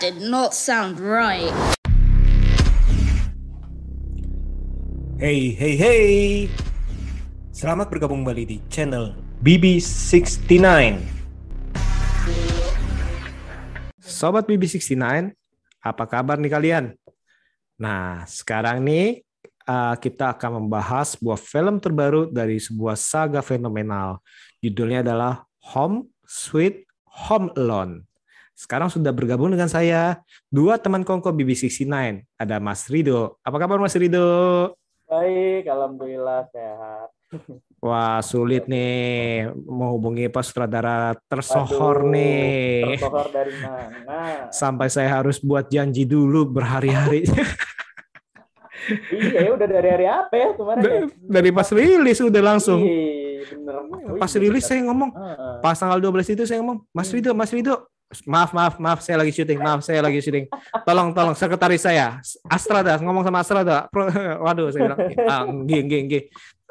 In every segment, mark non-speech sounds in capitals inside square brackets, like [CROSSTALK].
did not sound right. Hey, hey, hey. Selamat bergabung kembali di channel BB69. Sobat BB69, apa kabar nih kalian? Nah, sekarang nih uh, kita akan membahas sebuah film terbaru dari sebuah saga fenomenal. Judulnya adalah Home Sweet Home Alone. Sekarang sudah bergabung dengan saya dua teman kongko BB69. Ada Mas Rido. Apa kabar Mas Rido? Baik, alhamdulillah sehat. [LAUGHS] Wah, sulit nih mau hubungi pas sutradara tersohor Aduh, nih. Tersohor dari mana? Sampai saya harus buat janji dulu berhari-hari. iya, ya udah dari hari apa ya kemarin? ya? Dari pas rilis udah langsung. Iya, bener. Pas rilis saya ngomong, pas tanggal 12 itu saya ngomong, Mas hmm. Rido, Mas Rido, maaf maaf maaf saya lagi syuting maaf saya lagi syuting. Tolong tolong sekretaris saya Astra dah ngomong sama Astra dah [LAUGHS] waduh saya bilang ah, geng geng geng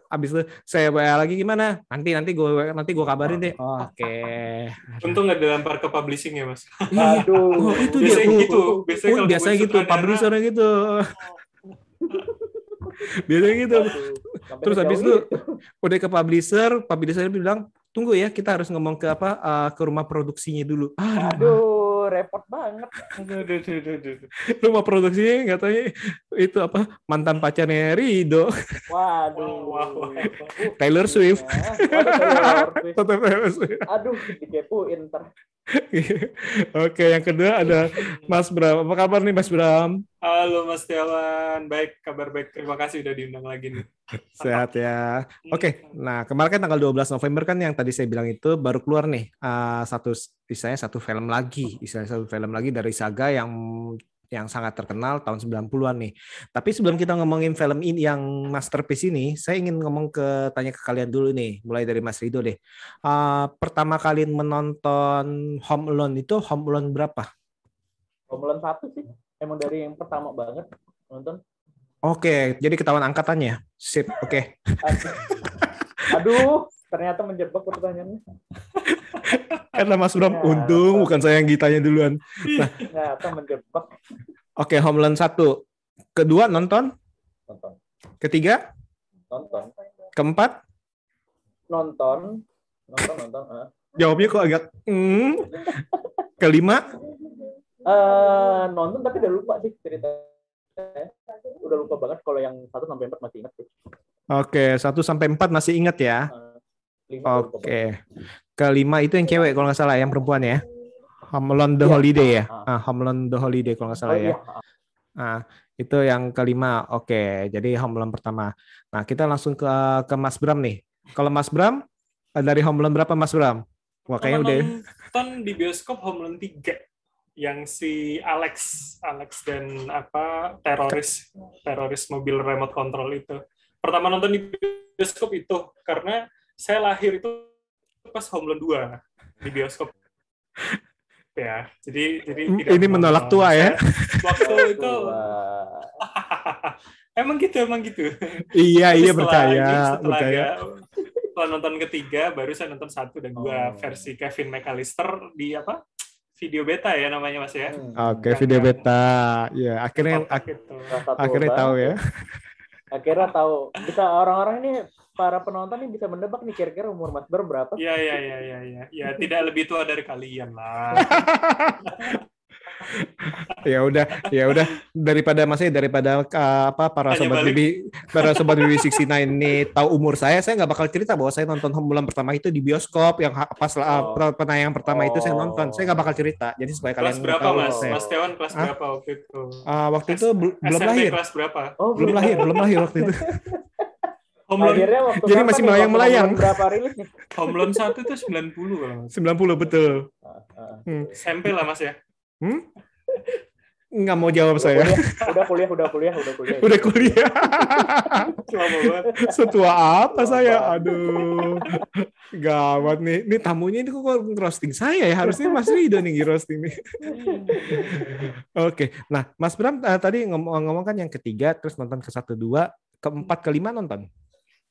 abis itu saya WA lagi gimana? Nanti nanti gue nanti gue kabarin deh. Oh, oke. Okay. untung nggak dilempar ke publishing ya mas. Aduh. Oh, itu biasanya dia gitu biasanya, oh, biasanya gitu publisher gitu. [LAUGHS] Biasanya gitu. Terus habis itu udah ke publisher publisher bilang tunggu ya kita harus ngomong ke apa uh, ke rumah produksinya dulu aduh, aduh repot banget. Rumah produksinya nggak tahu itu apa mantan pacarnya Rido. Waduh. Wow, wow. Taylor Swift. [LAUGHS] Taylor Swift. Aduh, dikepuin ter. Oke, yang kedua ada Mas Bram. Apa kabar nih Mas Bram? Halo Mas Tiawan, baik kabar baik. Terima kasih udah diundang lagi nih. [LAUGHS] Sehat ya. Oke, nah kemarin kan tanggal 12 November kan yang tadi saya bilang itu baru keluar nih uh, satu istilahnya satu film lagi, istilahnya satu film lagi dari saga yang yang sangat terkenal tahun 90-an nih. Tapi sebelum kita ngomongin film ini yang masterpiece ini, saya ingin ngomong ke tanya ke kalian dulu nih, mulai dari Mas Rido deh. Uh, pertama kali menonton Home Alone itu Home Alone berapa? Home Alone satu sih, emang dari yang pertama banget nonton. Oke, jadi ketahuan angkatannya. Sip, oke. Okay. Aduh, ternyata menjebak pertanyaannya. Karena Mas Bram ya, untung bukan saya yang ditanya duluan. Nah, ternyata menjebak. Oke, okay, Homeland satu. Kedua nonton? Nonton. Ketiga? Nonton. Keempat? Nonton. Nonton, nonton. Uh. Jawabnya kok agak hmm. Kelima? Uh, nonton tapi udah lupa sih cerita. Udah lupa banget kalau yang satu sampai empat masih ingat sih. Oke, satu sampai empat masih ingat ya. Uh Oke. Okay. Kelima itu yang cewek kalau nggak salah, yang perempuan ya. Homeland the iya. Holiday ya. Ah, ah Homeland the Holiday kalau nggak salah oh, ya. Ah, itu yang kelima. Oke, okay. jadi Homeland pertama. Nah, kita langsung ke ke Mas Bram nih. Kalau Mas Bram eh, dari Homeland berapa Mas Bram? Wah, kayaknya udah nonton di bioskop Homeland 3 yang si Alex Alex dan apa teroris teroris mobil remote control itu. Pertama nonton di bioskop itu karena saya lahir itu pas Homeland 2 di bioskop. [LAUGHS] ya, jadi jadi tidak ini menolak tua ya. Waktu [LAUGHS] itu [LAUGHS] emang gitu, emang gitu. Iya, iya percaya, percaya. Setelah nonton ketiga, baru saya nonton satu dan dua oh. versi Kevin McAllister di apa? Video beta ya namanya mas ya. Hmm. Oke, okay, video beta. Ya, akhirnya ak gitu. akhirnya tahu ya. [LAUGHS] Akhirnya tahu. Bisa orang-orang ini para penonton nih bisa mendebak nih kira-kira umur Mas Ber berapa? Iya iya iya iya iya. Ya tidak lebih tua dari kalian lah. [LAUGHS] ya udah ya udah daripada masih daripada uh, apa para Hanya sobat bibi para sobat bibi 69 ini tahu umur saya saya nggak bakal cerita bahwa saya nonton bulan pertama itu di bioskop yang pas oh. uh, penayangan pertama oh. itu saya nonton saya nggak bakal cerita jadi supaya kelas kalian berapa tahu mas saya. mas Tewan kelas Hah? berapa waktu itu uh, waktu itu belum lahir kelas berapa oh, belum lahir belum lahir waktu itu [LAUGHS] Home Loan, Akhirnya waktu jadi masih melayang-melayang. Berapa rilis nih? Home Loan 1 itu 90 kalau. 90 betul. Uh, uh. Hmm. SMP lah Mas ya. Hmm? Nggak mau jawab udah saya. Kuliah, udah kuliah, udah kuliah, udah kuliah. udah kuliah. Setua apa saya? Aduh. Gawat nih. Ini tamunya ini kok roasting saya ya. Harusnya Mas Rido nih roasting nih. Oke. Nah, Mas Bram uh, tadi ngomong-ngomong kan yang ketiga, terus nonton ke satu dua, keempat kelima nonton?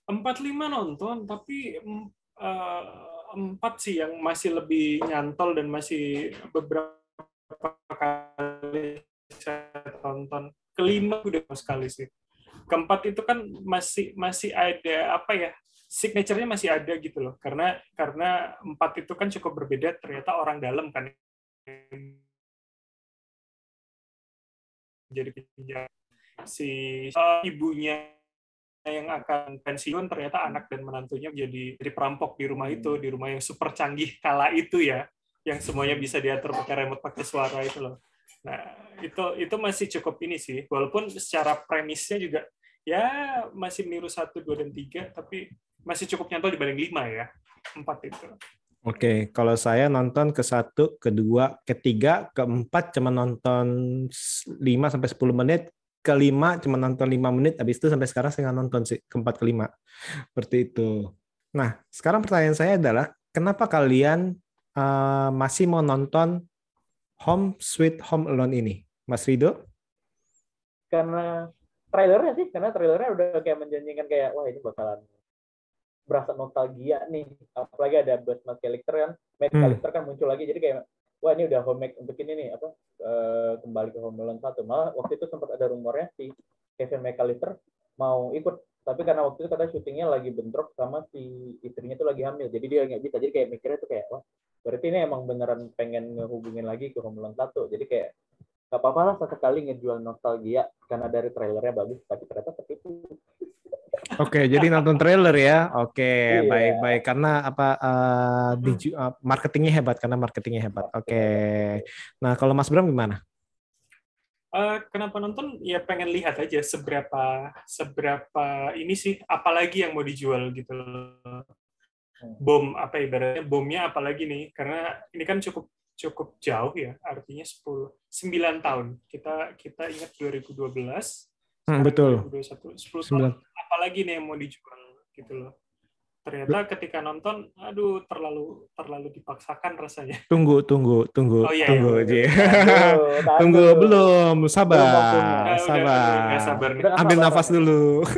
empat lima nonton tapi eh, empat sih yang masih lebih nyantol dan masih beberapa kali saya tonton. Kelima udah sekali sih. Keempat itu kan masih masih ada apa ya signature-nya masih ada gitu loh. Karena karena empat itu kan cukup berbeda ternyata orang dalam kan. Jadi si ibunya yang akan pensiun ternyata anak dan menantunya menjadi jadi perampok di rumah itu di rumah yang super canggih kala itu ya yang semuanya bisa diatur pakai remote pakai suara itu loh nah itu itu masih cukup ini sih walaupun secara premisnya juga ya masih meniru satu dua dan tiga tapi masih cukup nyantol dibanding lima ya empat itu Oke, kalau saya nonton ke satu, kedua, ketiga, keempat cuma nonton 5 sampai 10 menit, kelima cuma nonton 5 menit, habis itu sampai sekarang saya nggak nonton sih, keempat kelima. Seperti itu. Nah, sekarang pertanyaan saya adalah, kenapa kalian uh, masih mau nonton Home Sweet Home Alone ini? Mas Rido? Karena trailernya sih, karena trailernya udah kayak menjanjikan kayak, wah ini bakalan berasa nostalgia nih apalagi ada Buzz McAllister kan Matt Hmm. McAllister kan muncul lagi jadi kayak wah ini udah home make untuk ini nih apa eh, kembali ke Home Alone satu malah waktu itu sempat ada rumornya si Kevin McAllister mau ikut tapi karena waktu itu katanya syutingnya lagi bentrok sama si istrinya tuh lagi hamil jadi dia nggak bisa jadi kayak mikirnya tuh kayak wah berarti ini emang beneran pengen ngehubungin lagi ke Home Alone satu jadi kayak gak apa-apa lah sesekali ngejual nostalgia karena dari trailernya bagus tapi ternyata tertipu Oke, jadi nonton trailer ya. Oke, Iya. baik-baik. Karena apa? uh, diju- uh, marketingnya hebat, karena marketingnya hebat. Oke. Nah, kalau Mas Bram gimana? Eh, kenapa nonton? Ya pengen lihat aja seberapa seberapa ini sih apalagi yang mau dijual gitu loh. bom apa ibaratnya bomnya apalagi nih? Karena ini kan cukup cukup jauh ya artinya 10 9 tahun. Kita kita ingat 2012 Hmm, betul. 2021 10 tahun apalagi nih yang mau dijual gitu loh ternyata ketika nonton aduh terlalu terlalu dipaksakan rasanya [LAUGHS] Tunggu, tunggu, tunggu, Oh, iya, tunggu. iya. [LAUGHS] Aduh, tahan tunggu dulu. belum, sabar. Udah, udah, sabar. udah, nggak sabar nih. Udah Ambil sabar, nafas dulu. [LAUGHS]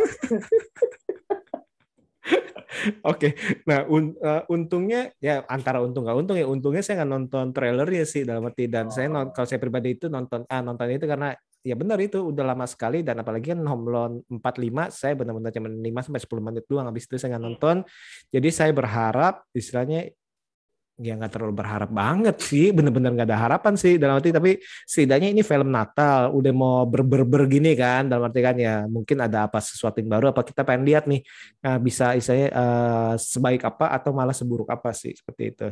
Oke, nah un- uh, untungnya ya antara untung nggak untung ya untungnya saya nggak nonton trailernya sih dalam arti dan saya non- kalau saya pribadi itu nonton ah nonton itu karena ya benar itu udah lama sekali dan apalagi kan Home Alone 45 saya benar-benar cuma 5 sampai 10 menit doang habis itu saya nggak nonton. Jadi saya berharap istilahnya ya nggak terlalu berharap banget sih bener-bener nggak ada harapan sih dalam arti tapi setidaknya ini film Natal udah mau ber-ber-ber gini kan dalam arti kan ya mungkin ada apa sesuatu yang baru apa kita pengen lihat nih uh, bisa istilahnya uh, sebaik apa atau malah seburuk apa sih seperti itu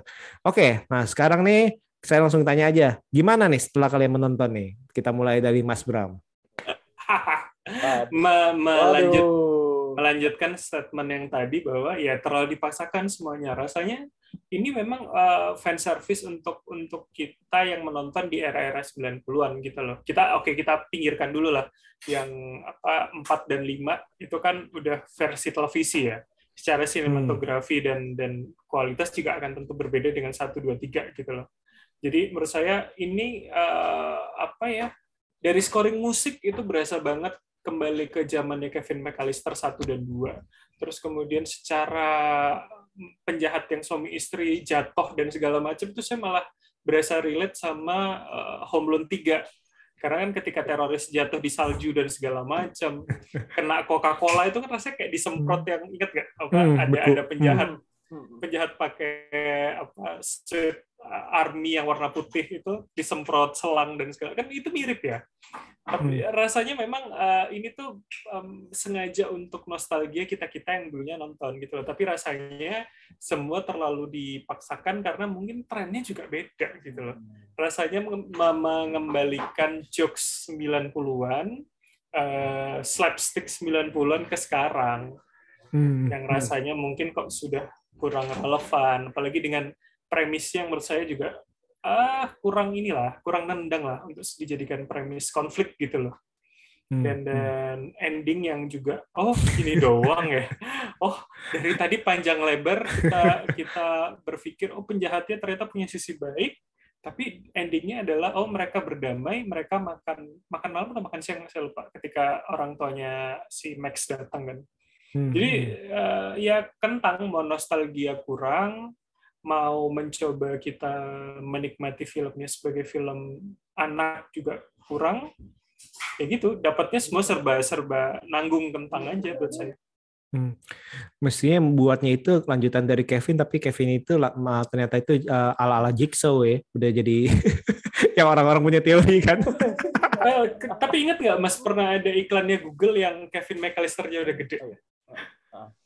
oke nah sekarang nih saya langsung tanya aja gimana nih setelah kalian menonton nih kita mulai dari Mas Bram. [LAUGHS] Me- melanjut melanjutkan statement yang tadi bahwa ya terlalu dipaksakan semuanya. Rasanya ini memang uh, fan service untuk untuk kita yang menonton di era-era 90-an gitu loh. Kita oke kita pinggirkan dulu lah yang apa 4 dan 5 itu kan udah versi televisi ya. Secara sinematografi dan dan kualitas juga akan tentu berbeda dengan 1 2 3 gitu loh. Jadi menurut saya ini uh, apa ya? Dari scoring musik itu berasa banget kembali ke zamannya Kevin McAllister 1 dan 2. Terus kemudian secara penjahat yang suami istri jatuh dan segala macam itu saya malah berasa relate sama uh, Home Alone 3. Karena kan ketika teroris jatuh di salju dan segala macam, kena Coca-Cola itu kan rasanya kayak disemprot yang ingat nggak? Apa Hmm, ada betul. ada penjahat Hmm. Penjahat pakai apa suit uh, army yang warna putih itu disemprot selang dan segala. Kan itu mirip ya? Tapi rasanya memang uh, ini tuh um, sengaja untuk nostalgia kita kita yang dulunya nonton gitu loh. Tapi rasanya semua terlalu dipaksakan karena mungkin trennya juga beda gitu loh. Rasanya mengembalikan jokes 90-an uh, slapstick 90-an ke sekarang. Hmm, yang rasanya mungkin kok sudah kurang relevan. Apalagi dengan premis yang menurut saya juga ah kurang inilah kurang nendang lah untuk dijadikan premis konflik gitu loh. Hmm, dan hmm. dan ending yang juga oh ini doang ya. [LAUGHS] Oh dari tadi panjang lebar kita kita berpikir oh penjahatnya ternyata punya sisi baik tapi endingnya adalah oh mereka berdamai mereka makan makan malam atau makan siang saya lupa ketika orang tuanya si Max datang kan Hmm. Jadi eh, ya kentang mau nostalgia kurang, mau mencoba kita menikmati filmnya sebagai film anak juga kurang. Ya gitu, dapatnya semua serba-serba nanggung kentang aja buat saya. Hmm. Mestinya buatnya itu lanjutan dari Kevin, tapi Kevin itu ternyata itu uh, ala-ala Jigsaw ya, udah jadi [LAUGHS] yang orang-orang punya teori kan. [LAUGHS] Eh, ke- tapi ingat nggak Mas pernah ada iklannya Google yang Kevin McAllister-nya udah gede?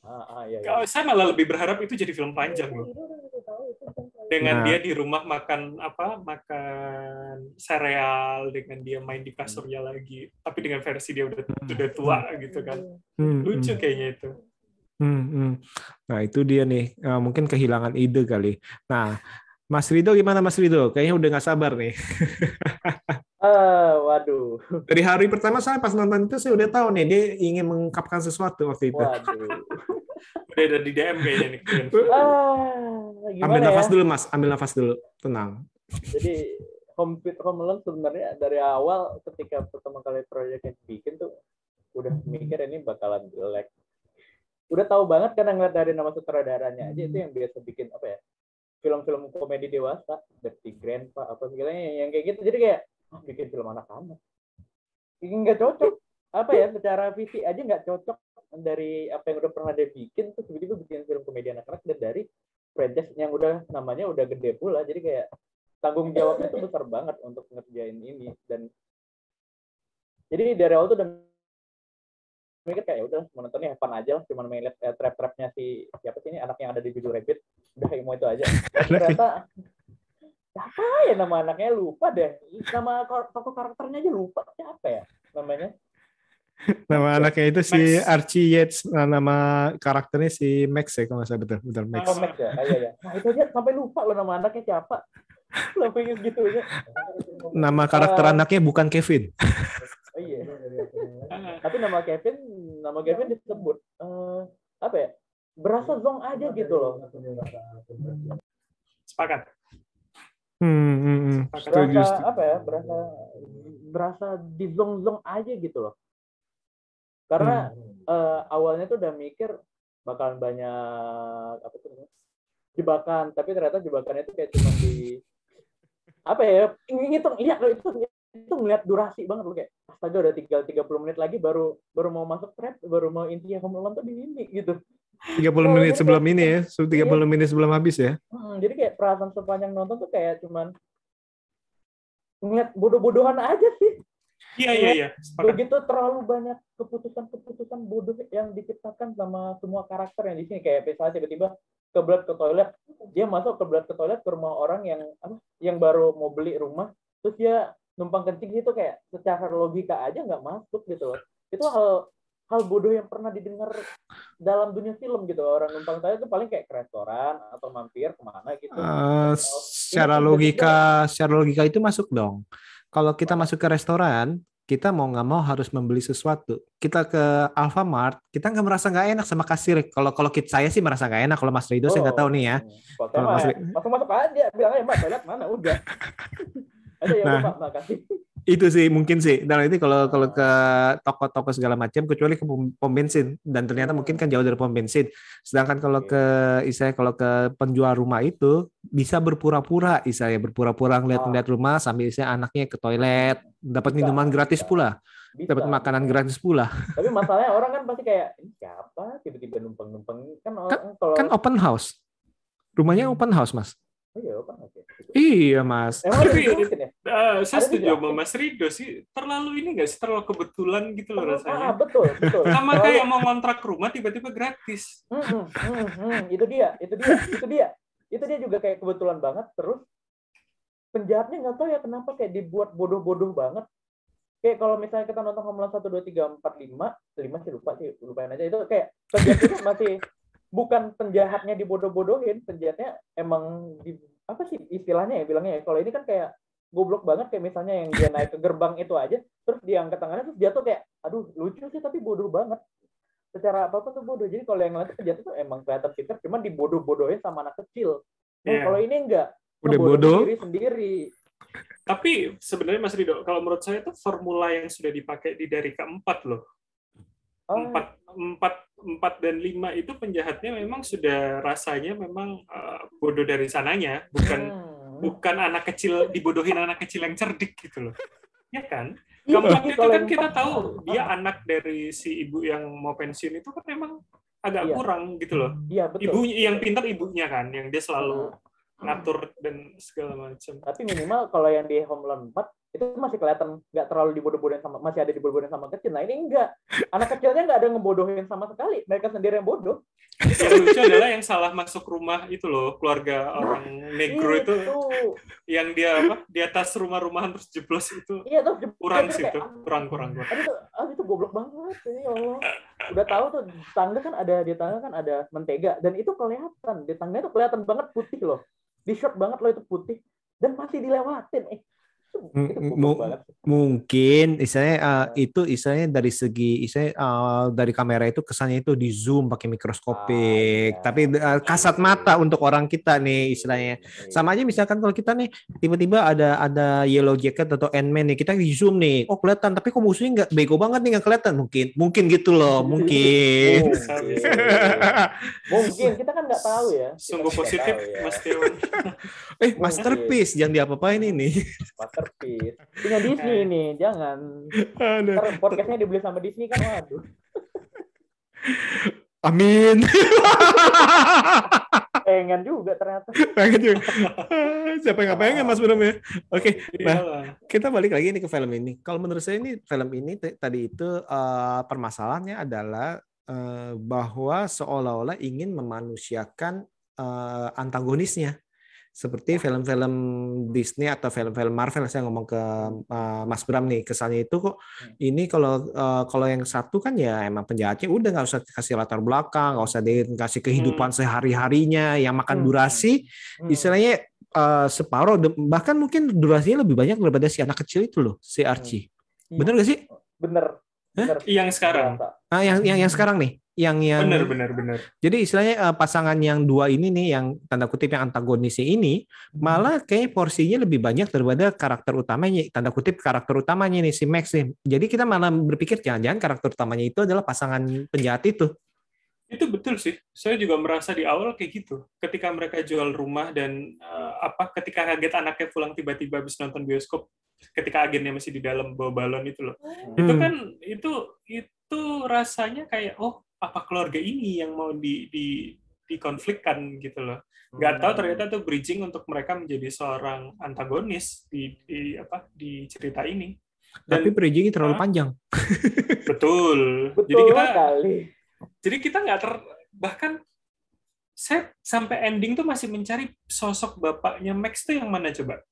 Ah, ah, iya, iya. Kalau saya malah lebih berharap itu jadi film panjang loh. Dengan Nah. dia di rumah makan apa? Makan sereal dengan dia main di kasurnya lagi. Tapi dengan versi dia udah udah tua gitu kan. Hmm, Lucu hmm, kayaknya itu. hmm, hmm. Nah itu dia nih, Uh, mungkin kehilangan ide kali. Nah, Mas Rido gimana Mas Rido? Kayaknya udah nggak sabar nih. [LAUGHS] Ah, waduh. Dari hari pertama saya pas nonton itu saya udah tahu nih dia ingin mengungkapkan sesuatu waktu itu. Waduh. [LAUGHS] Udah ada di DM kayaknya nih. Ah, gimana Ambil ya? nafas dulu Mas, ambil nafas dulu, tenang. Jadi Home Sweet Home Alone sebenarnya dari awal ketika pertama kali proyeknya bikin tuh udah mikir ini bakalan jelek. Udah tahu banget karena ngeliat dari nama sutradaranya aja itu yang biasa bikin apa ya film-film komedi dewasa, Dirty Grandpa apa segala yang kayak gitu. Jadi kayak bikin film anak-anak. Ini nggak cocok. Apa ya secara visi aja nggak cocok dari apa yang udah pernah dia bikin terus tiba-tiba bikin film komedi anak-anak dan dari franchise yang udah namanya udah gede pula. Jadi kayak tanggung jawabnya itu besar banget untuk ngerjain ini. Dan jadi dari awal tuh udah mikir kayak ya udah mau nontonnya fun aja lah. Cuma main eh, trap trapnya si siapa sih ini? Anak yang ada di Jojo Rabbit. Udah mau itu aja. [LAUGHS] Ternyata apa ya nama anaknya? Lupa deh. Nama tokoh karakternya aja lupa. Siapa ya namanya? Nama anaknya itu si Max. Archie Yates, nah, nama karakternya si Max ya kalau nggak salah. Betul, betul Max. Oh, Max ya? Ah, iya ya nah itu aja sampai lupa loh nama anaknya siapa. [LAUGHS] Sampai gitu aja. Nama karakter Ah. anaknya bukan Kevin. oh, [LAUGHS] iya. Tapi nama Kevin nama Kevin disebut eh, apa ya? Berasa zong aja gitu loh. Sepakat. Hmm, hmm, hmm. Setuju, berasa setuju. apa ya berasa berasa di zong zong aja gitu loh karena eh, awalnya tuh udah mikir bakalan banyak apa tuh namanya, jebakan tapi ternyata jebakannya itu kayak cuma di apa ya ngitung iya kalau itu itu ngeliat durasi banget loh kayak astaga udah tinggal 30 menit lagi baru baru mau masuk trap baru mau intinya home alone tuh di ini gitu 30 menit sebelum ini ya, 30 menit sebelum habis ya. Hmm, jadi kayak perasaan sepanjang nonton tuh kayak cuman ngeliat bodoh-bodohan aja sih Iya iya iya. Begitu terlalu banyak keputusan-keputusan bodoh yang diciptakan sama semua karakter yang di sini kayak misalnya tiba-tiba kebelat ke toilet dia masuk kebelat ke toilet ke rumah orang yang apa yang baru mau beli rumah terus dia numpang kencing gitu kayak secara logika aja nggak masuk gitu loh itu hal hal bodoh yang pernah didengar dalam dunia film gitu orang numpang toilet itu paling kayak ke restoran atau mampir ke mana gitu Eh, secara logika, secara logika itu masuk dong. Kalau kita masuk ke restoran, kita mau nggak mau harus membeli sesuatu. Kita ke Alfamart, kita nggak merasa nggak enak sama kasir. Kalau kalau kita saya sih merasa nggak enak. Kalau Mas Rido saya nggak tahu nih ya. Kalau Kalau mah, masuk- masuk masuk aja, bilang aja mbak toilet mana udah. [LAUGHS] Ada ya Nah. mbak, makasih. Itu sih mungkin sih. Dan itu kalau kalau ke toko-toko segala macam, kecuali ke pom, bensin. Dan ternyata mungkin kan jauh dari pom bensin. Sedangkan kalau ke istilahnya kalau ke penjual rumah itu bisa berpura-pura, istilahnya berpura-pura ngeliat-ngeliat rumah sambil istilahnya anaknya ke toilet, dapat minuman gratis pula, Bisa. dapat makanan gratis pula. [LAUGHS] Tapi masalahnya orang kan pasti kayak ini siapa tiba-tiba numpang-numpang kan orang kalau Kan open house. Rumahnya open house, Mas. oh iya apa oke. Iya, Mas. Emang Tapi- ya? Eh, saya Ada setuju sama Mas Rido sih. Terlalu ini nggak sih? Terlalu kebetulan gitu loh Ah, rasanya. betul, betul. Sama Terlalu- kayak mau ngontrak rumah tiba-tiba gratis. Hmm, hmm, hmm, hmm, itu dia, itu dia, itu dia. Itu dia juga kayak kebetulan banget terus penjahatnya nggak tahu ya kenapa kayak dibuat bodoh-bodoh banget. Kayak kalau misalnya kita nonton Homeland 1 2 3 4 5, 5 sih lupa sih, lupain aja itu kayak penjahat itu masih bukan penjahatnya dibodoh-bodohin, penjahatnya emang di apa sih istilahnya ya bilangnya ya. Kalau ini kan kayak goblok banget kayak misalnya yang dia naik ke gerbang itu aja terus dia angkat tangannya terus jatuh kayak aduh lucu sih tapi bodoh banget secara apa apa tuh bodoh jadi kalau yang lain tuh penjahat tuh emang kelihatan pintar cuman dibodoh-bodohin sama anak kecil Nah, Iya. kalau ini enggak Udah bodoh. diri sendiri Tapi sebenarnya Mas Rido, kalau menurut saya itu formula yang sudah dipakai di dari keempat loh. Oh, empat empat empat dan lima itu penjahatnya memang sudah rasanya memang uh, bodoh dari sananya, bukan hmm. bukan anak kecil dibodohin anak kecil yang cerdik gitu loh, ya kan? Iya, Keempat itu kan kita tahu dia anak dari si ibu yang mau pensiun itu kan memang agak Iya. kurang gitu loh. Iya betul. Ibunya yang pintar ibunya kan, yang dia selalu ngatur dan segala macam. Tapi minimal kalau yang di Home Alone 4 itu masih kelihatan nggak terlalu dibodoh-bodohin sama masih ada dibodoh-bodohin sama kecil. Nah ini enggak. Anak kecilnya nggak ada ngebodohin sama sekali. Mereka sendiri yang bodoh. Yang lucu adalah yang salah masuk rumah itu loh, keluarga orang negro itu yang dia apa di atas rumah-rumahan terus jeblos itu Iya tuh. kurang itu sih itu, kurang kurang kurang. Aduh, tuh, aduh itu goblok banget ya Allah. Udah tahu tuh di tangga kan ada di tangga kan ada mentega dan itu kelihatan di tangga itu kelihatan banget putih loh. Di shot banget loh itu putih dan masih dilewatin. Eh, banget. Mungkin istilahnya uh, itu istilahnya dari segi istilahnya uh, dari kamera itu kesannya itu di zoom pakai mikroskopik, Ah, iya. tapi uh, kasat mata untuk orang kita nih istilahnya. Iya. Sama aja misalkan kalau kita nih tiba-tiba ada ada yellow jacket atau Ant-Man nih, kita di zoom nih, oh kelihatan, tapi kok musuhnya nggak bego banget nih nggak kelihatan, mungkin mungkin gitu loh, [LAUGHS] mungkin. Bisa. Mungkin kita kan nggak tahu ya. Kita Sungguh kan positif tahu ya. Mas Tiawan. [LAUGHS] eh masterpiece, jangan diapa-apain ini. Masterpiece. Punya Disney Eh. ini, jangan. Aduh. Ntar podcastnya dibeli sama Disney kan, waduh. Amin. Pengen juga ternyata. Pengen juga. Siapa yang nggak pengen Mas Bram ya? Oke, nah Iyalah. kita balik lagi nih ke film ini. Kalau menurut saya ini film ini tadi itu eh, permasalahannya adalah eh, bahwa seolah-olah ingin memanusiakan antagonisnya. Seperti film-film Disney atau film-film Marvel saya ngomong ke eh, Mas Bram nih kesannya itu kok ini kalau eh, kalau yang satu kan ya emang penjahatnya udah nggak usah kasih latar belakang nggak usah dikasih kehidupan sehari-harinya yang makan Hmm. durasi Hmm. istilahnya eh, separuh bahkan mungkin durasinya lebih banyak daripada si anak kecil itu loh si Archie Iya. bener gak sih Bener. Bener. Yang sekarang. Ah yang yang yang sekarang nih yang yang Benar benar benar. jadi istilahnya eh, pasangan yang dua ini nih yang tanda kutip yang antagonisnya ini malah kayak porsinya lebih banyak daripada karakter utamanya tanda kutip karakter utamanya nih si Max nih jadi kita malah berpikir jangan-jangan karakter utamanya itu adalah pasangan penjahat itu Itu betul sih. Saya juga merasa di awal kayak gitu. Ketika mereka jual rumah dan eh, apa ketika kaget anaknya pulang tiba-tiba habis nonton bioskop ketika agennya masih di dalam bawa balon itu loh. Itu Hmm. kan itu itu rasanya kayak oh apa keluarga ini yang mau di di dikonflikkan gitu loh. Nggak tahu ternyata itu bridging untuk mereka menjadi seorang antagonis di, di apa di cerita ini. tapi Dan bridgingnya terlalu Hah? panjang betul. [LAUGHS] Betul Jadi kita sekali. Jadi kita nggak ter bahkan saya sampai ending tuh masih mencari sosok bapaknya Max tuh yang mana coba?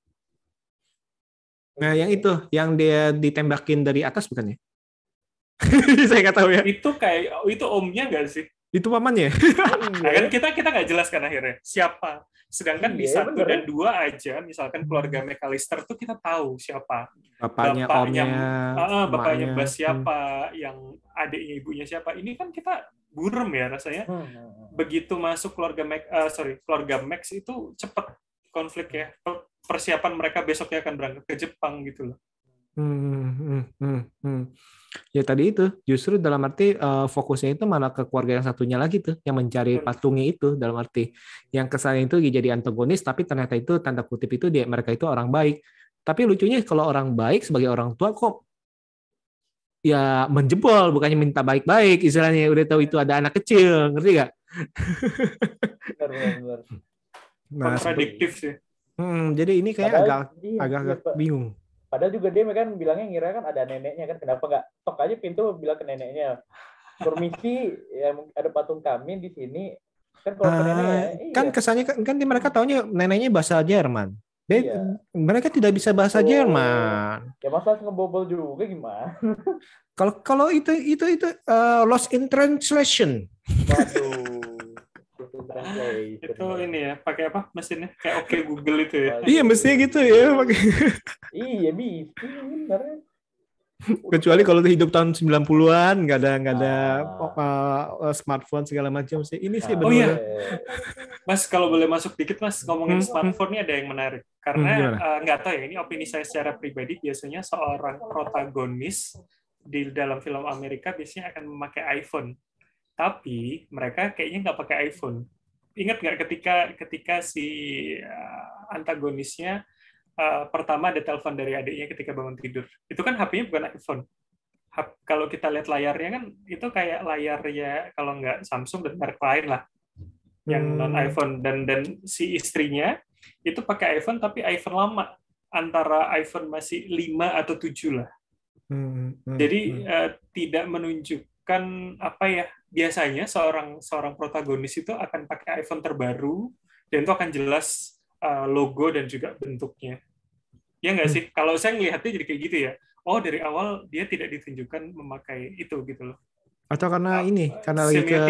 nah yang itu yang dia ditembakin dari atas bukan ya [LAUGHS] saya nggak tahu ya Itu kayak itu omnya nggak sih? itu pamannya Nah, kan [LAUGHS] kita kita nggak jelas kan akhirnya siapa. Sedangkan di Iya, satu bener. dan dua aja, misalkan keluarga McAllister tuh kita tahu siapa. bapaknya, Bapaknya, omnya Ah, bapaknya. Bas siapa, yang adiknya ibunya siapa. Ini kan kita burem ya rasanya. Hmm, hmm, hmm. Begitu masuk keluarga Mac, ah, sorry keluarga Max itu cepet konflik ya. Per- Persiapan mereka besoknya akan berangkat ke Jepang gitu loh. Hmm, hmm, hmm, hmm. Ya tadi itu justru dalam arti eh, fokusnya itu malah ke keluarga yang satunya lagi tuh yang mencari patungnya itu dalam arti yang kesannya itu jadi antagonis tapi ternyata itu tanda kutip itu dia mereka itu orang baik. Tapi lucunya kalau orang baik sebagai orang tua kok ya menjebol bukannya minta baik-baik istilahnya udah tahu itu ada anak kecil ngerti gak? Bener. Nah, sih. hmm, jadi ini kayak Padahal- agak agak, agak Pak. bingung. Padahal juga dia kan bilangnya ngira kan ada neneknya kan kenapa nggak tok aja pintu bilang ke neneknya permisi ya ada patung kami di sini kan kalau ke nenek ya Ah, iya. kan kesannya kan, kan mereka taunya neneknya bahasa Jerman. Dia- Iya. Mereka tidak bisa bahasa Oh. Jerman. ya masa ngebobol juga gimana Kalau kalau itu itu itu uh, lost in translation. waduh Translate. [LAUGHS] Itu ini ya, pakai apa mesinnya? Kayak oke Google itu ya. Iya mestinya gitu ya. pakai- [LAUGHS] iya bisa bener Kecuali kalau hidup tahun 90-an nggak ada nggak ada Ah. uh, smartphone segala macam sih. Ini sih Oh, benar. iya. Mas kalau boleh masuk dikit Mas ngomongin Hmm. smartphone ini ada yang menarik Hmm, karena gimana? eh, nggak tahu ya ini opini saya secara pribadi biasanya seorang protagonis di dalam film Amerika biasanya akan memakai iPhone. Tapi mereka kayaknya nggak pakai iPhone. Ingat nggak ketika ketika si uh, antagonisnya uh, pertama ada telepon dari adiknya ketika bangun tidur. Itu kan HP-nya bukan iPhone. Hap- kalau kita lihat layarnya kan itu kayak layar ya kalau nggak Samsung dan merek lain lah yang Hmm. non iPhone dan dan si istrinya itu pakai iPhone tapi iPhone lama antara iPhone masih 5 atau 7 lah. Hmm, hmm, Jadi hmm. eh, tidak menunjukkan apa ya biasanya seorang seorang protagonis itu akan pakai iPhone terbaru dan itu akan jelas eh, logo dan juga bentuknya. Ya nggak Hmm. sih? Kalau saya ngelihatnya jadi kayak gitu ya. Oh dari awal dia tidak ditunjukkan memakai itu gitu loh. Atau karena Ah, ini, karena lagi ke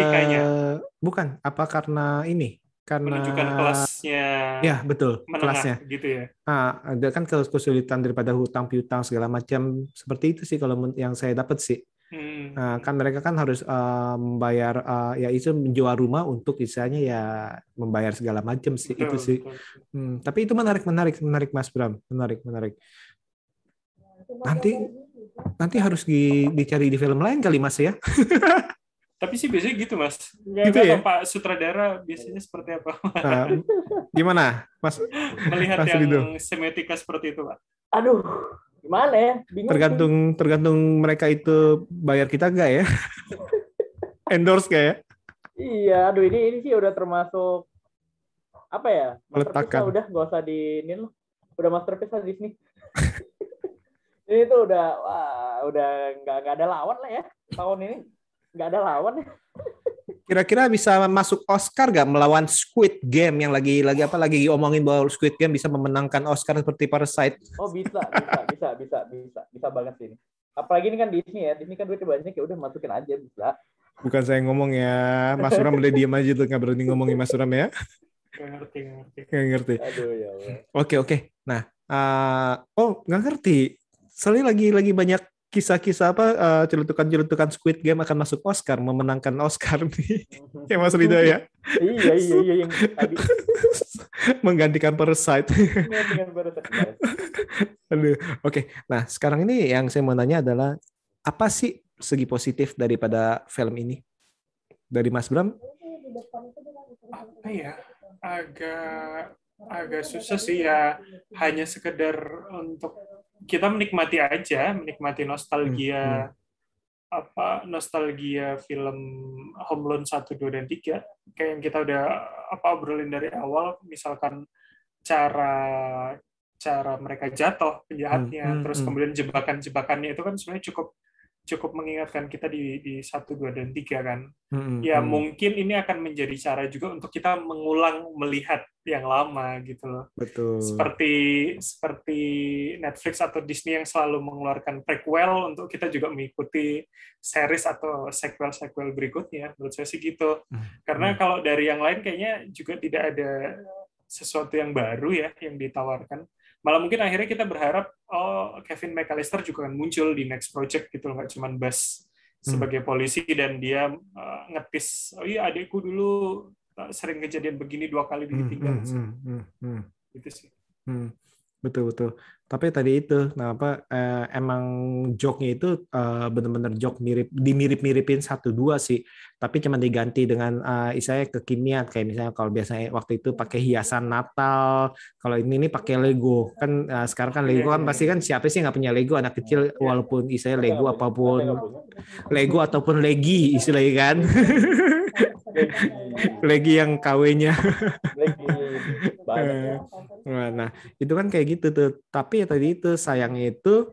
bukan, apa karena ini? Karena Menunjukkan kelasnya Ya, betul, menengah kelasnya. gitu ya. Ah, ada kan kesulitan daripada hutang piutang segala macam seperti itu sih kalau yang saya dapat sih. Hmm. Nah, kan mereka kan harus eh, membayar eh, ya itu menjual rumah untuk istilahnya ya membayar segala macam sih itu Betul, sih. betul. Hmm, tapi itu menarik, menarik, menarik Mas Bram, menarik, menarik. Nanti nanti harus di- dicari di film lain kali Mas ya. [LAUGHS] Tapi sih biasanya gitu mas. Nggak Gitu ya? Pak Sutradara biasanya seperti apa Nah, gimana, Mas? melihat Mas yang Rido. semiotika seperti itu Pak. Aduh, gimana ya? Bingung. sih. Tergantung tergantung mereka itu bayar kita enggak ya? [LAUGHS] Endorse gak ya? Iya, aduh ini ini sih udah termasuk apa ya? Meletakkan. udah nggak usah di ini loh. Udah masterpiece lah [LAUGHS] Disney. ini tuh udah wah, udah nggak nggak ada lawan lah ya tahun ini. Nggak ada lawan ya. Kira-kira bisa masuk Oscar gak melawan Squid Game yang lagi lagi apa lagi omongin bahwa Squid Game bisa memenangkan Oscar seperti Parasite? Oh bisa, bisa, bisa, bisa, bisa, bisa banget sih ini. Apalagi ini kan Disney ya, Disney kan duitnya banyak ya udah masukin aja bisa. Bukan saya ngomong ya, Mas Suram udah diem aja tuh nggak berani ngomongin Mas Suram ya, Nggak ngerti, nggak ngerti. nggak ngerti. Aduh ya Allah. Oke oke. Nah, eh, oh nggak ngerti. Soalnya lagi lagi banyak kisah-kisah apa eh, celutukan-celutukan Squid Game akan masuk Oscar, memenangkan Oscar nih. [LAUGHS] ya Mas Ridho ya, iya iya iya yang tadi [LAUGHS] menggantikan Parasite. Aduh, oke. Nah, sekarang ini yang saya mau nanya adalah apa sih segi positif daripada film ini? Dari Mas Bram? Apa ya? Agak agak susah sih ya. Hanya sekedar untuk kita menikmati aja, menikmati nostalgia apa nostalgia film Home Alone 1, 2, dan 3 kayak yang kita udah apa obrolin dari awal misalkan cara cara mereka jatuh penjahatnya Hmm, hmm, terus hmm. kemudian jebakan-jebakannya itu kan sebenarnya cukup cukup mengingatkan kita di di 1, 2, dan 3 kan Hmm, ya hmm. mungkin ini akan menjadi cara juga untuk kita mengulang melihat yang lama gitu loh Betul. seperti seperti Netflix atau Disney yang selalu mengeluarkan prequel untuk kita juga mengikuti series atau sequel-sequel berikutnya menurut saya sih gitu Hmm. karena kalau dari yang lain kayaknya juga tidak ada sesuatu yang baru ya yang ditawarkan malah mungkin akhirnya kita berharap oh Kevin McAllister juga akan muncul di next project gitu nggak cuman Buzz Hmm. sebagai polisi dan dia uh, ngetis oh iya adikku dulu uh, sering kejadian begini dua kali Hmm, ditinggal hmm, hmm, hmm, hmm. gitu sih Hmm, betul betul. Tapi tadi itu, nah apa eh, emang joke-nya itu eh, benar-benar joke mirip dimirip-miripin satu dua sih. Tapi cuma diganti dengan eh, istilahnya kekinian kayak misalnya kalau biasanya waktu itu pakai hiasan Natal, kalau ini ini pakai Lego. Kan eh, sekarang kan Lego kan pasti kan siapa sih nggak punya Lego anak kecil walaupun istilahnya Lego apa pun? Lego ataupun Legi istilahnya kan. [LAUGHS] Legi yang KW-nya. Banyak ya. Nah, itu kan kayak gitu tuh. Tapi ya tadi itu sayangnya itu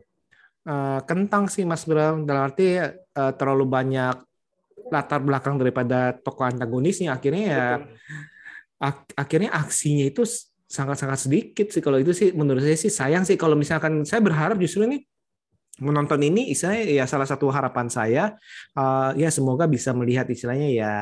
eh, kentang sih Mas Bram. Dalam arti eh, terlalu banyak latar belakang daripada tokoh antagonisnya. Akhirnya ya ak- akhirnya aksinya itu sangat-sangat sedikit sih. Kalau itu sih menurut saya sih sayang sih. Kalau misalkan saya berharap justru ini menonton ini istilahnya ya salah satu harapan saya eh, ya semoga bisa melihat istilahnya ya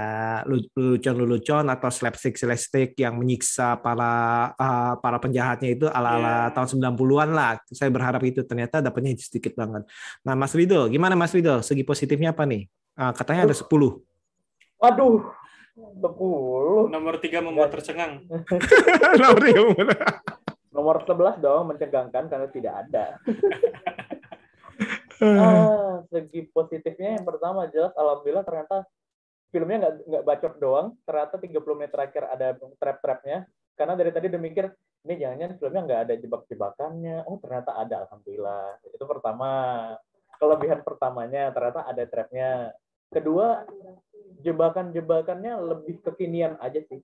lu- lelucon-lelucon atau slapstick-slapstick yang menyiksa para eh, para penjahatnya itu ala-ala Iya. tahun 90-an lah. Saya berharap itu ternyata dapatnya sedikit banget. Nah, Mas Rido, gimana Mas Rido? Segi positifnya apa nih? Ah, katanya ada 10. Waduh, sepuluh. nomor tiga membuat tercengang [LAUGHS] Nomor yang mana? Nomor 11 dong mencegangkan karena tidak ada. [LAUGHS] ah, [LAUGHS] segi positifnya yang pertama jelas alhamdulillah ternyata filmnya nggak nggak bacot doang. Ternyata 30 menit terakhir ada trap-trapnya. Karena dari tadi udah mikir ini jangan-jangan filmnya nggak ada jebak-jebakannya. Oh ternyata ada alhamdulillah. Itu pertama kelebihan pertamanya ternyata ada trapnya. Kedua jebakan-jebakannya lebih kekinian aja sih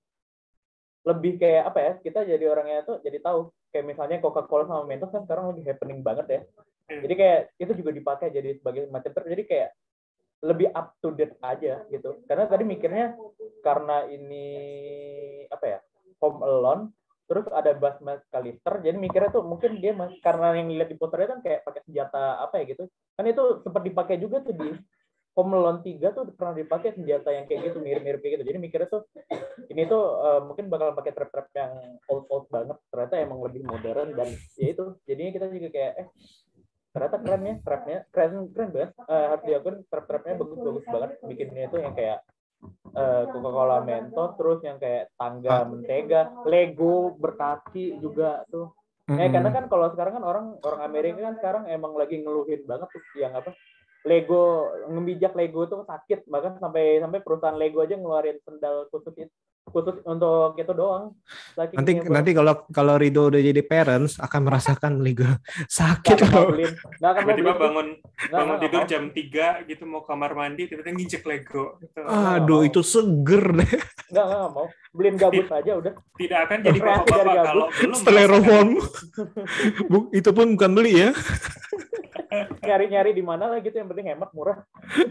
lebih kayak apa ya kita jadi orangnya tuh jadi tahu. Kayak misalnya Coca-Cola sama Mentos kan sekarang lagi happening banget ya. Jadi kayak itu juga dipakai jadi sebagai macam ter jadi kayak lebih up to date aja gitu. Karena tadi mikirnya karena ini apa ya Home Alone terus ada Bas McAllister jadi mikirnya tuh mungkin dia karena yang lihat di posternya kan kayak pakai senjata apa ya gitu. Kan itu sempat dipakai juga tuh di Alone 3 tuh pernah dipakai senjata yang kayak gitu mirip-mirip kayak gitu. Jadi mikirnya tuh ini tuh uh, mungkin bakal pakai trap-trap yang old old banget. Ternyata emang lebih modern dan ya itu jadinya kita juga kayak eh ternyata keren ya trapnya. Keren keren banget. Uh, harus diakui trap trapnya bagus bagus banget. Bikinnya itu yang kayak uh, Coca-Cola Mentos terus yang kayak tangga mentega Lego berkaki juga tuh. Mm -hmm. ya karena kan kalau sekarang kan orang orang Amerika kan sekarang emang lagi ngeluhin banget tuh yang apa Lego ngebijak Lego tuh sakit bahkan sampai sampai perusahaan Lego aja ngeluarin sendal khusus itu khusus untuk itu doang. Lagi nanti nanti kalau kalau Rido udah jadi parents akan merasakan Lego [LAUGHS] sakit loh. Tiba-tiba bangun nggak, bangun tidur mau. jam 3 gitu mau kamar mandi tiba-tiba nginjek Lego. Gitu. Aduh itu seger deh. Enggak enggak mau. Beliin gabus aja udah. Tidak akan jadi bapak-bapak kalau belum Styrofoam. [LAUGHS] itu pun bukan beli ya. Nyari-nyari di mana lah gitu yang penting hemat murah.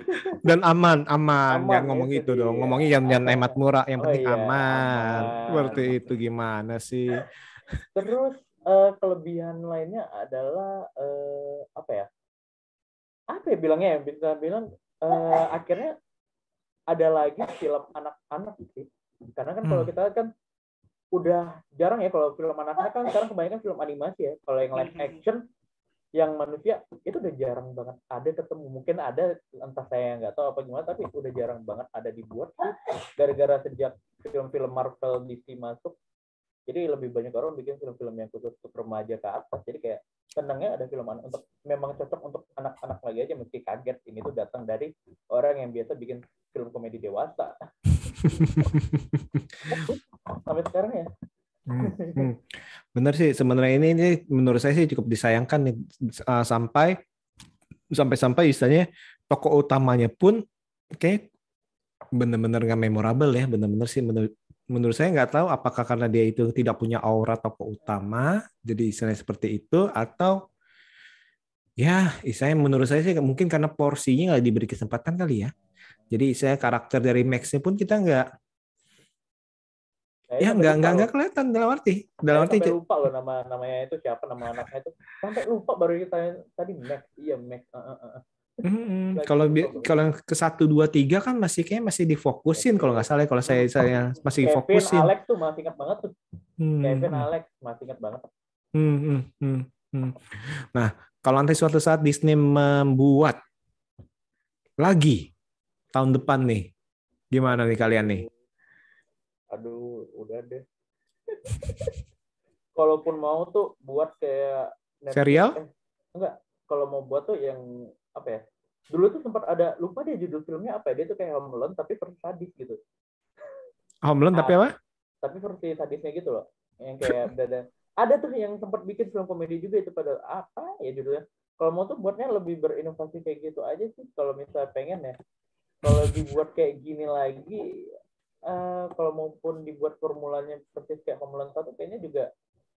[LAUGHS] Dan aman aman, aman jangan ngomong itu dia. dong. ngomongnya yang jangan hemat murah yang oh penting oh, iya, aman. aman. Seperti itu gimana sih? [LAUGHS] Terus uh, kelebihan lainnya adalah uh, apa ya? Apa ya bilangnya ya? Bisa bilang uh, akhirnya ada lagi film anak-anak sih. Karena kan hmm. kalau kita kan udah jarang ya kalau film anak-anak kan sekarang kebanyakan film animasi ya. Kalau yang live hmm. action yang manusia itu udah jarang banget ada ketemu. Mungkin ada entah saya nggak tahu apa gimana tapi udah jarang banget ada dibuat. Gara-gara sejak film-film Marvel DC masuk jadi lebih banyak orang bikin film-film yang khusus untuk remaja ke atas. Jadi kayak senangnya ada film anak untuk memang cocok untuk anak-anak lagi aja mesti kaget ini tuh datang dari orang yang biasa bikin film komedi dewasa. [LAUGHS] Sampai sekarang ya. Hmm, Benar sih sebenarnya ini, ini menurut saya sih cukup disayangkan nih uh, sampai sampai sampai istilahnya tokoh utamanya pun kayak benar-benar nggak memorable ya benar-benar sih menurut menurut saya nggak tahu apakah karena dia itu tidak punya aura tokoh utama jadi istilahnya seperti itu atau ya istilahnya menurut saya sih mungkin karena porsinya nggak diberi kesempatan kali ya. Jadi saya karakter dari Max pun kita nggak ya nggak nggak nggak kelihatan dalam arti dalam arti sampai lupa loh nama namanya itu siapa nama anaknya itu sampai lupa baru kita tadi Max iya Max uh, uh, uh. Hmm, kalau kalau ke satu dua tiga kan masih kayak masih difokusin kalau nggak salah ya. kalau saya saya masih Kevin, fokusin. Alex tuh masih ingat banget tuh. Hmm. Kevin Alex masih ingat banget. Hmm, hmm, hmm, hmm. Nah kalau nanti suatu saat Disney membuat lagi tahun depan nih, gimana nih kalian nih? Aduh udah deh. [LAUGHS] Kalaupun mau tuh buat kayak Netflix, serial? eh, enggak. Kalau mau buat tuh yang apa ya dulu tuh sempat ada lupa deh judul filmnya apa ya dia tuh kayak Home Alone tapi versi sadis gitu. [LAUGHS] Home Alone tapi apa? tapi versi sadisnya gitu loh. Yang kayak [LAUGHS] ada ada tuh yang sempat bikin film komedi juga itu pada apa ya judulnya? Kalau mau tuh buatnya lebih berinovasi kayak gitu aja sih kalau misalnya pengen ya. Kalau dibuat kayak gini lagi uh, kalau maupun dibuat formulanya persis kayak Homeland satu kayaknya juga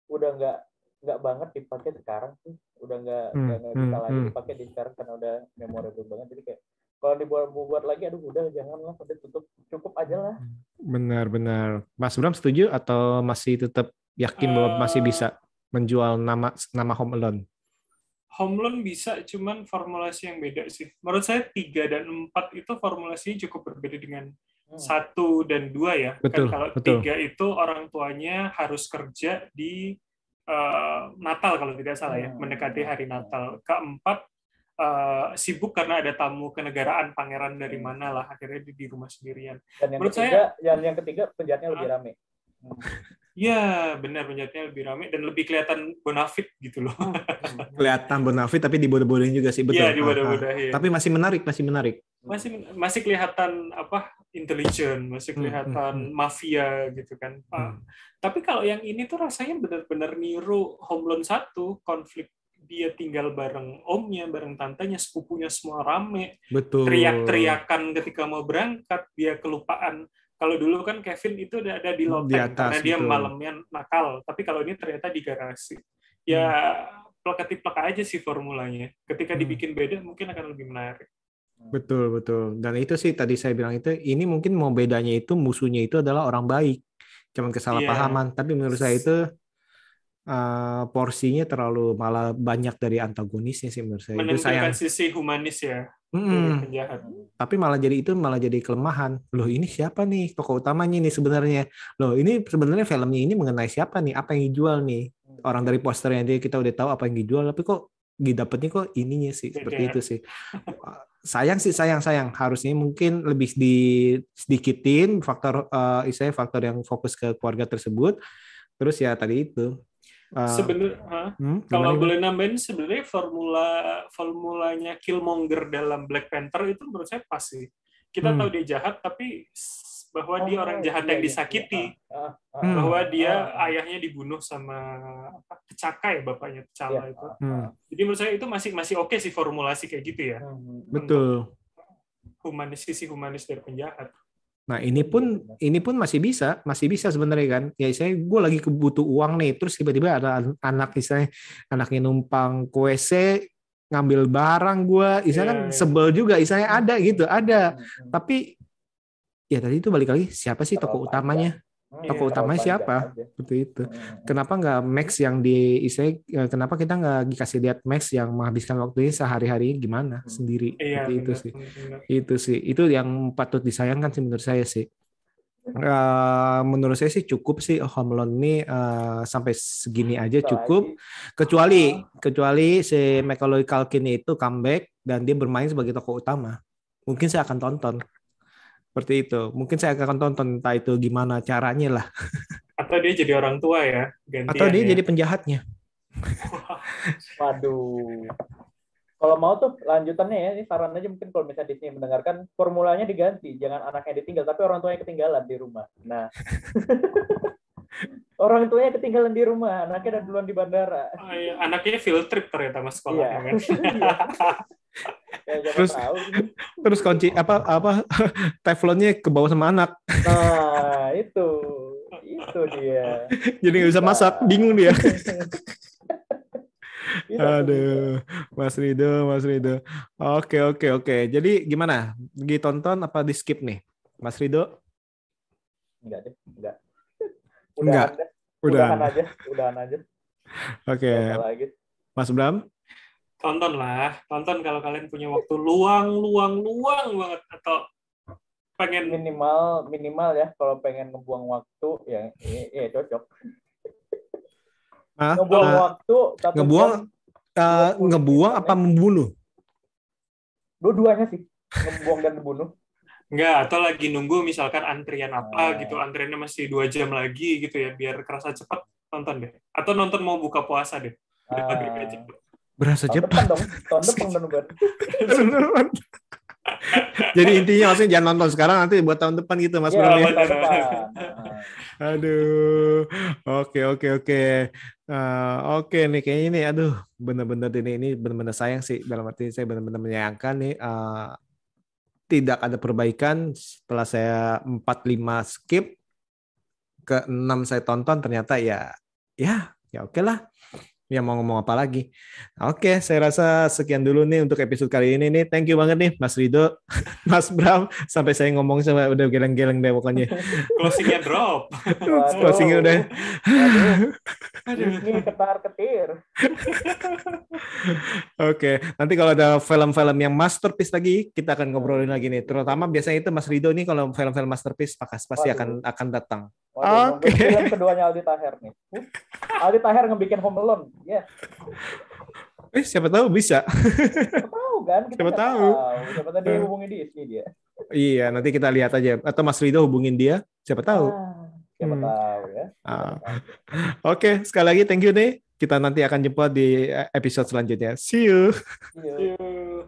udah nggak nggak banget dipakai sekarang sih. Udah nggak hmm, nggak hmm, bisa hmm, lagi dipakai di sekarang karena udah memorable banget. Jadi kayak kalau dibuat buat lagi aduh udah jangan lah udah tutup cukup aja lah. Benar benar. Mas Bram setuju atau masih tetap yakin bahwa masih bisa menjual nama nama Home Alone? Home Alone bisa, cuman formulasi yang beda sih. Menurut saya tiga dan empat itu formulasinya cukup berbeda dengan. Satu dan dua ya. Kan betul, kan kalau betul. tiga itu orang tuanya harus kerja di uh, Natal kalau tidak salah ya, hmm. mendekati hari Natal. Keempat uh, sibuk karena ada tamu kenegaraan pangeran dari hmm. mana lah akhirnya di, di rumah sendirian. Dan yang Menurut ketiga, saya, yang yang ketiga penjahatnya lebih rame. [LAUGHS] Iya, benar penjahatnya lebih rame dan lebih kelihatan bonafit gitu loh. [LAUGHS] Kelihatan bonafit tapi dibodoh-bodohin juga sih betul. Iya, dibodoh-bodohin. ah. Tapi masih menarik, masih menarik. masih masih kelihatan apa intelligent, masih Hmm, kelihatan hmm, mafia gitu kan. Ah, Tapi kalau yang ini tuh rasanya benar-benar niru Home Alone 1, konflik dia tinggal bareng omnya, bareng tantenya, sepupunya semua rame, Betul. teriak-teriakan ketika mau berangkat, dia kelupaan. Kalau dulu kan Kevin itu udah ada di loteng Di atas, karena dia betul. malamnya nakal, tapi kalau ini ternyata di garasi. Ya plaka-plaka aja sih formulanya. Ketika Hmm. dibikin beda mungkin akan lebih menarik. Betul, betul. Dan itu sih tadi saya bilang itu, ini mungkin mau bedanya itu musuhnya itu adalah orang baik. Cuman kesalahpahaman. Tapi menurut saya itu eh, porsinya terlalu malah banyak dari antagonisnya sih menurut saya. Itu sayang. Sisi humanis ya Penjahat. Tapi malah jadi itu malah jadi kelemahan. Loh ini siapa nih tokoh utamanya nih sebenarnya? Loh ini sebenarnya filmnya ini mengenai siapa nih? Apa yang dijual nih? Orang dari posternya dia kita udah tahu apa yang dijual, tapi kok didapetnya kok ininya sih seperti Beda. itu sih. sayang sih sayang sayang harusnya mungkin lebih di sedikitin faktor eh istilahnya faktor yang fokus ke keluarga tersebut. Terus ya tadi itu. Eh, Sebenarnya hmm, kalau gimana, boleh nambahin sebenarnya formula formulanya Killmonger dalam Black Panther itu menurut saya pas sih. Kita Hmm. tahu dia jahat tapi bahwa dia orang jahat iya, yang iya, disakiti, iya. Ah, ah, Hmm. bahwa dia Ah, ah. ayahnya dibunuh sama apa, Pecaka ya bapaknya T'Challa Iya. itu. Hmm, Jadi menurut saya itu masih masih oke sih formulasi kayak gitu ya. Hmm. betul. Humanis sisi humanis dari penjahat. Nah ini pun ini pun masih bisa, masih bisa sebenarnya kan. Ya saya gue lagi kebutuh uang nih, terus tiba-tiba ada an- anak misalnya anaknya numpang ke WC ngambil barang gue, istilahnya kan Iya, iya. sebel juga, istilahnya ada gitu, ada. Tapi ya tadi itu balik lagi siapa sih tokoh Terlalu utamanya? Hmm, Tokoh Iya, utamanya siapa? Seperti itu. Hmm. Kenapa nggak Max yang di istilahnya eh, kenapa kita nggak dikasih lihat Max yang menghabiskan waktunya sehari-hari gimana Hmm. sendiri? Iya, itu sih benar. itu sih itu yang patut disayangkan sih menurut saya sih Eh, menurut saya sih cukup sih Home Alone ini eh, sampai segini aja cukup kecuali kecuali si Macaulay Culkin itu comeback dan dia bermain sebagai tokoh utama mungkin saya akan tonton seperti itu mungkin saya akan tonton entah itu gimana caranya lah [LAUGHS] Atau dia jadi orang tua ya, gantian atau dia ya. jadi penjahatnya [LAUGHS] Waduh. Kalau mau tuh lanjutannya ya, ini saran aja mungkin kalau misalnya Disney mendengarkan formulanya diganti, jangan anaknya ditinggal, tapi orang tuanya ketinggalan di rumah. Nah, [LAUGHS] orang tuanya ketinggalan di rumah, anaknya udah duluan di bandara. Oh, iya. Anaknya field trip ternyata mas sekolahnya Iya. kan. [LAUGHS] Ya, siapa Terus- tahu. terus kunci apa apa [LAUGHS] teflonnya ke bawah sama anak Nah, itu. Itu dia. jadi nggak bisa masak bingung dia tuh, [LAUGHS] Aduh, Mas Rido, Mas Rido. Oke, oke, oke. Jadi gimana? Ditonton apa di skip nih? Mas Rido? Enggak deh, enggak. Enggak. Udahan deh. Udah. Udahan aja, udahan aja. Oke. Lagi. Mas Bram? tonton lah, tonton kalau kalian punya waktu luang, luang, luang banget atau pengen minimal minimal ya kalau pengen ngebuang waktu ya ya, ya cocok Ah, ngebuang ah, waktu satu ngebuang eh, 20 ngebuang apa membunuh? dua-duanya sih ngebuang dan membunuh Enggak, atau lagi nunggu misalkan antrian apa Ah. gitu, antriannya masih dua jam lagi gitu ya, biar kerasa cepat nonton deh. Atau nonton mau buka puasa deh. Udah Ah. maghrib aja. Berasa cepat. dong tahun depan. [LAUGHS] Jadi intinya maksudnya jangan nonton sekarang nanti buat tahun depan gitu Mas Bram ya. depan Ah. Aduh. Oke, oke, oke. Eh, oke nih kayaknya ini aduh bener-bener ini ini bener-bener sayang sih dalam arti saya bener-bener menyayangkan nih eh, tidak ada perbaikan. Setelah saya 4 5 skip ke 6 saya tonton ternyata ya ya ya oke lah ya mau ngomong apa lagi? Oke saya rasa sekian dulu nih untuk episode kali ini nih. Thank you banget nih Mas Rido [LAUGHS] Mas Bram sampai saya ngomong sama udah geleng-geleng deh pokoknya. [LAUGHS] Closingnya drop. Closingnya udah. Waduh, ini ketar ketir. [LAUGHS] Oke, nanti kalau ada film-film yang masterpiece lagi, kita akan ngobrolin lagi nih. Terutama biasanya itu Mas Rido nih kalau film-film masterpiece pasti akan akan datang. Waduh, Oke. nunggu film keduanya Aldi Taher nih [LAUGHS] Aldi Taher ngebikin Home Alone ya Eh, siapa tahu bisa. siapa tahu kan kita Siapa nggak tahu. siapa tahu dia hubungi Disney dia iya, nanti kita lihat aja. Atau Mas Rido hubungin dia, siapa tahu. Ah, siapa Hmm. tahu ya. Ah. Oke, sekali lagi thank you nih. Kita nanti akan jumpa di episode selanjutnya. See you. Iya. Yuk.